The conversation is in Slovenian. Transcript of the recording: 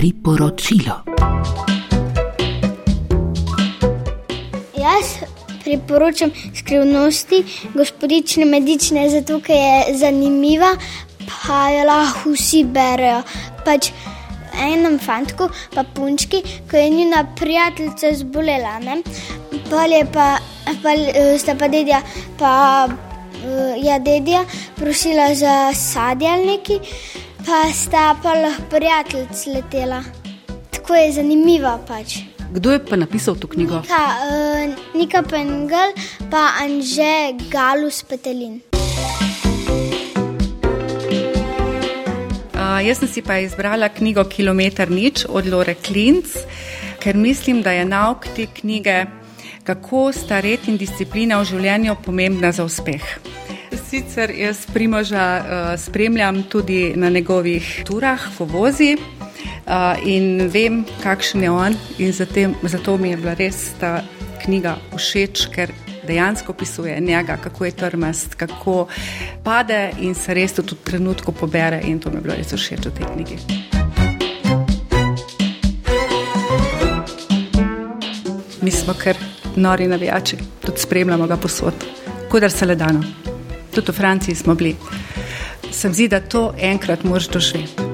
Priporočilo. Jaz priporočam skrivnosti gospodične medične, zato ker je zanimiva, pa jo lahko vsi berejo. Pač enem fantku, pa punčki, ko je njena prijateljica zbolela, ne? pol je pa, pa eh, sta pa dedja, pa eh, ja, dedja prosila za neki, pa sta pa lahko prijateljic letela. Tako je zanimiva pač. Kdo je pa napisal to knjigo? Nika, uh, Nika Pengel, pa Anže Galus Petelin. Uh, jaz sem si pa izbrala knjigo Kilometr nič od Lore Klinc, ker mislim, da je nauk te knjige, kako sta red in disciplina v življenju pomembna za uspeh. Sicer jaz primoža uh, spremljam tudi na njegovih turah, ko vozi uh, in vem, kakšen je on, in zatem, zato mi je bila res ta knjiga všeč, ker dejansko opisuje njega, kako je trmast, kako pade in se res tudi v trenutku pobere, in to mi je bilo res všeč v tej knjigi. Mi smo kar nori navijači, tudi spremljamo ga posod, kudar se le dano. Tudi v Franciji smo bili. Sem zdi, da to enkrat moraš doživeti.